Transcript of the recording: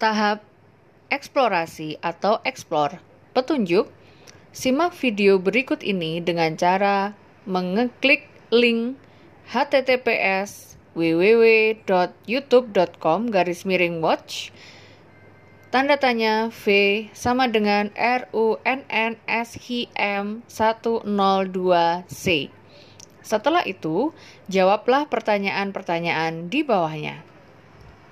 Tahap eksplorasi atau explore. Petunjuk, simak video berikut ini dengan cara mengeklik link https www.youtube.com garis miring watch tanda tanya V sama dengan RUNNSHIM 102C. Setelah itu, jawablah pertanyaan-pertanyaan di bawahnya.